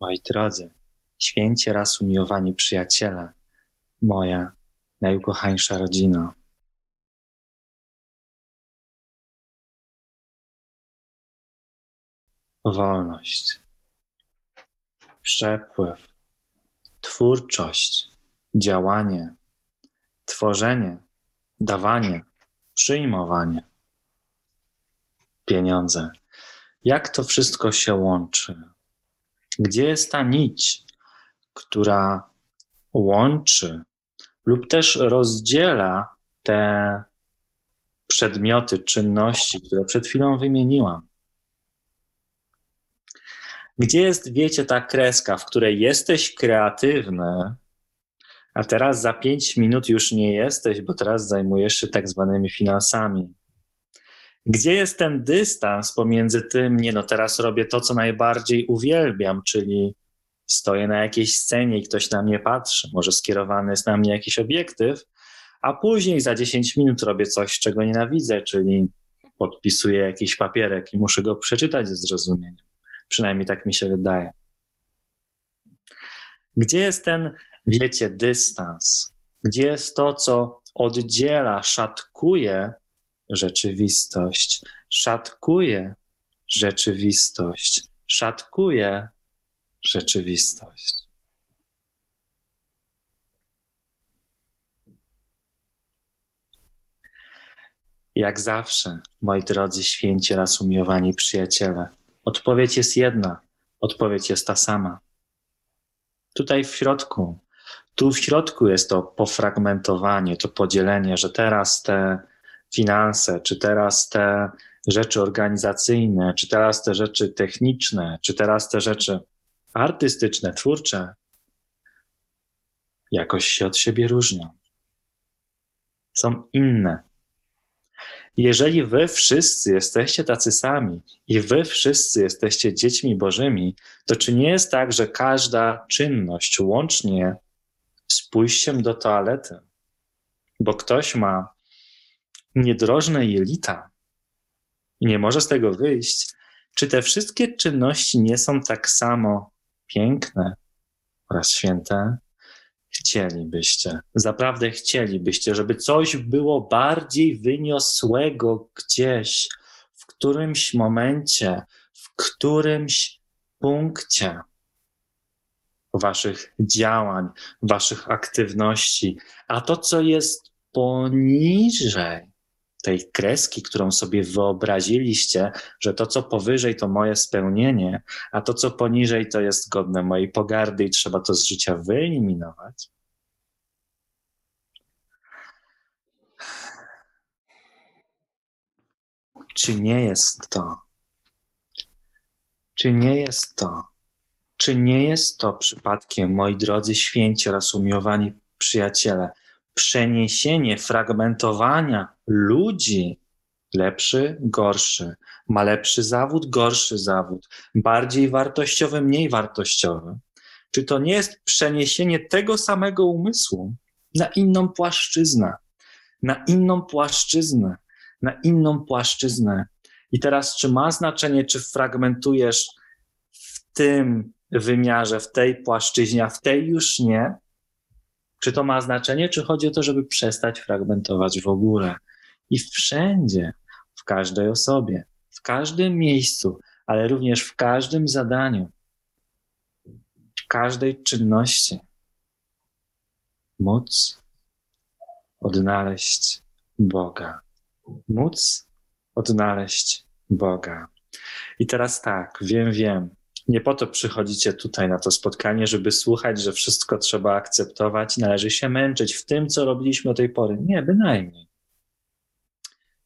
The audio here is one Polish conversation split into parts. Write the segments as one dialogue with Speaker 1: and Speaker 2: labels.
Speaker 1: Moi drodzy, święcie raz umiłowani przyjaciele, moja najukochańsza rodzina. Wolność, przepływ, twórczość, działanie, tworzenie, dawanie, przyjmowanie, pieniądze. Jak to wszystko się łączy? Gdzie jest ta nić, która łączy lub też rozdziela te przedmioty, czynności, które przed chwilą wymieniłam? Gdzie jest, wiecie, ta kreska, w której jesteś kreatywny, a teraz za pięć minut już nie jesteś, bo teraz zajmujesz się tak zwanymi finansami? Gdzie jest ten dystans pomiędzy tym, nie no, teraz robię to, co najbardziej uwielbiam, czyli stoję na jakiejś scenie i ktoś na mnie patrzy, może skierowany jest na mnie jakiś obiektyw, a później za 10 minut robię coś, czego nienawidzę, czyli podpisuję jakiś papierek i muszę go przeczytać ze zrozumieniem. Przynajmniej tak mi się wydaje. Gdzie jest ten, wiecie, dystans? Gdzie jest to, co oddziela, szatkuje rzeczywistość, szatkuje rzeczywistość, szatkuje rzeczywistość. Jak zawsze, moi drodzy święci raz umiłowani przyjaciele, odpowiedź jest jedna, odpowiedź jest ta sama. Tutaj w środku, tu w środku jest to pofragmentowanie, to podzielenie, że teraz te finanse, czy teraz te rzeczy organizacyjne, czy teraz te rzeczy techniczne, czy teraz te rzeczy artystyczne, twórcze, jakoś się od siebie różnią. Są inne. Jeżeli wy wszyscy jesteście tacy sami i wy wszyscy jesteście dziećmi Bożymi, to czy nie jest tak, że każda czynność, łącznie z pójściem do toalety, bo ktoś ma niedrożne jelita i nie może z tego wyjść, czy te wszystkie czynności nie są tak samo piękne oraz święte? Chcielibyście, zaprawdę chcielibyście, żeby coś było bardziej wyniosłego gdzieś, w którymś momencie, w którymś punkcie waszych działań, waszych aktywności, a to, co jest poniżej, tej kreski, którą sobie wyobraziliście, że to, co powyżej, to moje spełnienie, a to, co poniżej, to jest godne mojej pogardy i trzeba to z życia wyeliminować. Czy nie jest to? Czy nie jest to? Czy nie jest to przypadkiem, moi drodzy święci oraz umiłowani przyjaciele, przeniesienie, fragmentowania ludzi, lepszy, gorszy, ma lepszy zawód, gorszy zawód, bardziej wartościowy, mniej wartościowy. Czy to nie jest przeniesienie tego samego umysłu na inną płaszczyznę, na inną płaszczyznę, na inną płaszczyznę? I teraz, czy ma znaczenie, czy fragmentujesz w tym wymiarze, w tej płaszczyźnie, a w tej już nie? Czy to ma znaczenie, czy chodzi o to, żeby przestać fragmentować w ogóle? I wszędzie, w każdej osobie, w każdym miejscu, ale również w każdym zadaniu, w każdej czynności móc odnaleźć Boga. Móc odnaleźć Boga. I teraz tak, wiem, wiem, nie po to przychodzicie tutaj na to spotkanie, żeby słuchać, że wszystko trzeba akceptować, należy się męczyć w tym, co robiliśmy do tej pory. Nie, bynajmniej.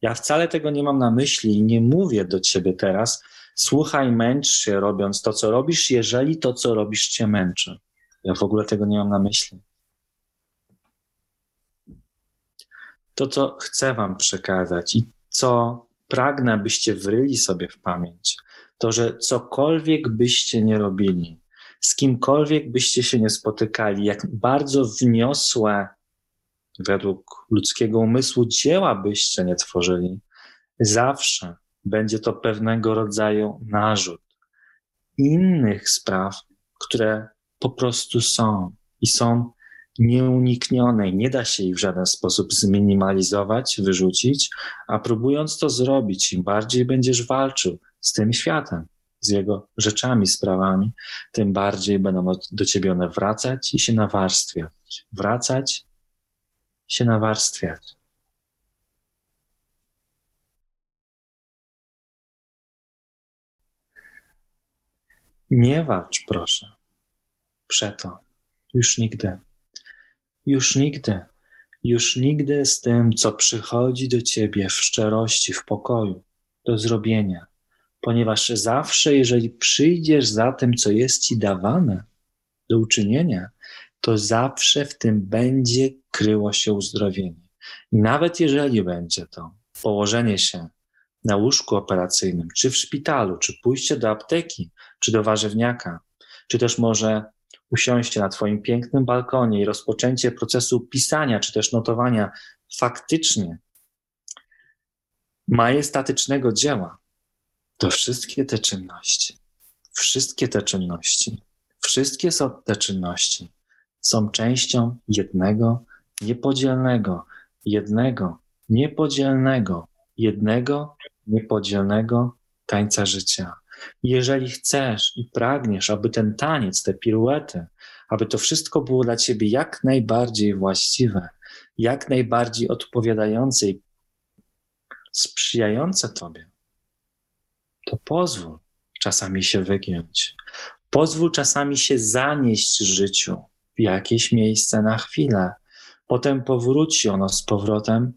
Speaker 1: Ja wcale tego nie mam na myśli i nie mówię do ciebie teraz, słuchaj, męcz się robiąc to, co robisz, jeżeli to, co robisz, cię męczy. Ja w ogóle tego nie mam na myśli. To, co chcę wam przekazać i co pragnę, byście wryli sobie w pamięć, to, że cokolwiek byście nie robili, z kimkolwiek byście się nie spotykali, jak bardzo wniosłe według ludzkiego umysłu dzieła byście nie tworzyli, zawsze będzie to pewnego rodzaju narzut innych spraw, które po prostu są i są nieuniknione i nie da się ich w żaden sposób zminimalizować, wyrzucić, a próbując to zrobić, im bardziej będziesz walczył z tym światem, z jego rzeczami, sprawami, tym bardziej będą do ciebie one wracać i się nawarstwiać. Wracać, się nawarstwiać. Nie walcz, proszę, przeto, już nigdy, już nigdy, już nigdy z tym, co przychodzi do ciebie w szczerości, w pokoju, do zrobienia, ponieważ zawsze, jeżeli przyjdziesz za tym, co jest ci dawane do uczynienia, to zawsze w tym będzie kryło się uzdrowienie. I nawet jeżeli będzie to położenie się na łóżku operacyjnym, czy w szpitalu, czy pójście do apteki, czy do warzywniaka, czy też może usiąście na Twoim pięknym balkonie i rozpoczęcie procesu pisania, czy też notowania faktycznie majestatycznego dzieła, to wszystkie te czynności, wszystkie te czynności, wszystkie są te czynności są częścią jednego, niepodzielnego, jednego, niepodzielnego, jednego, niepodzielnego tańca życia. Jeżeli chcesz i pragniesz, aby ten taniec, te piruety, aby to wszystko było dla ciebie jak najbardziej właściwe, jak najbardziej odpowiadające i sprzyjające tobie, to pozwól czasami się wygiąć. Pozwól czasami się zanieść życiu w jakieś miejsce na chwilę. Potem powróci ono z powrotem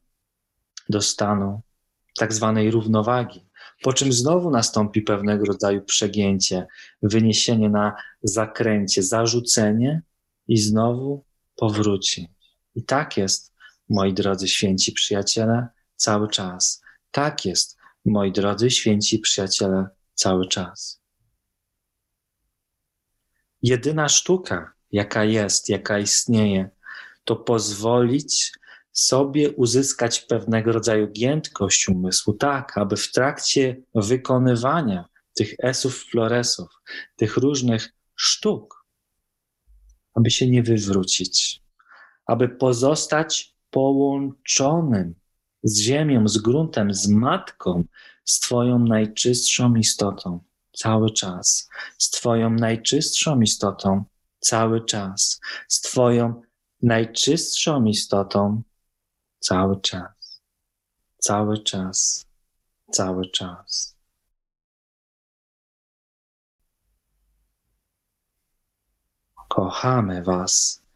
Speaker 1: do stanu tak zwanej równowagi, po czym znowu nastąpi pewnego rodzaju przegięcie, wyniesienie na zakręcie, zarzucenie i znowu powróci. I tak jest, moi drodzy święci przyjaciele, cały czas. Tak jest, moi drodzy święci przyjaciele, cały czas. Jedyna sztuka, jaka jest, jaka istnieje, to pozwolić sobie uzyskać pewnego rodzaju giętkość umysłu, tak, aby w trakcie wykonywania tych esów, floresów, tych różnych sztuk, aby się nie wywrócić, aby pozostać połączonym z ziemią, z gruntem, z matką, z Twoją najczystszą istotą cały czas, z Twoją najczystszą istotą cały czas, z Twoją najczystszą istotą cały czas, cały czas, cały czas. Kochamy Was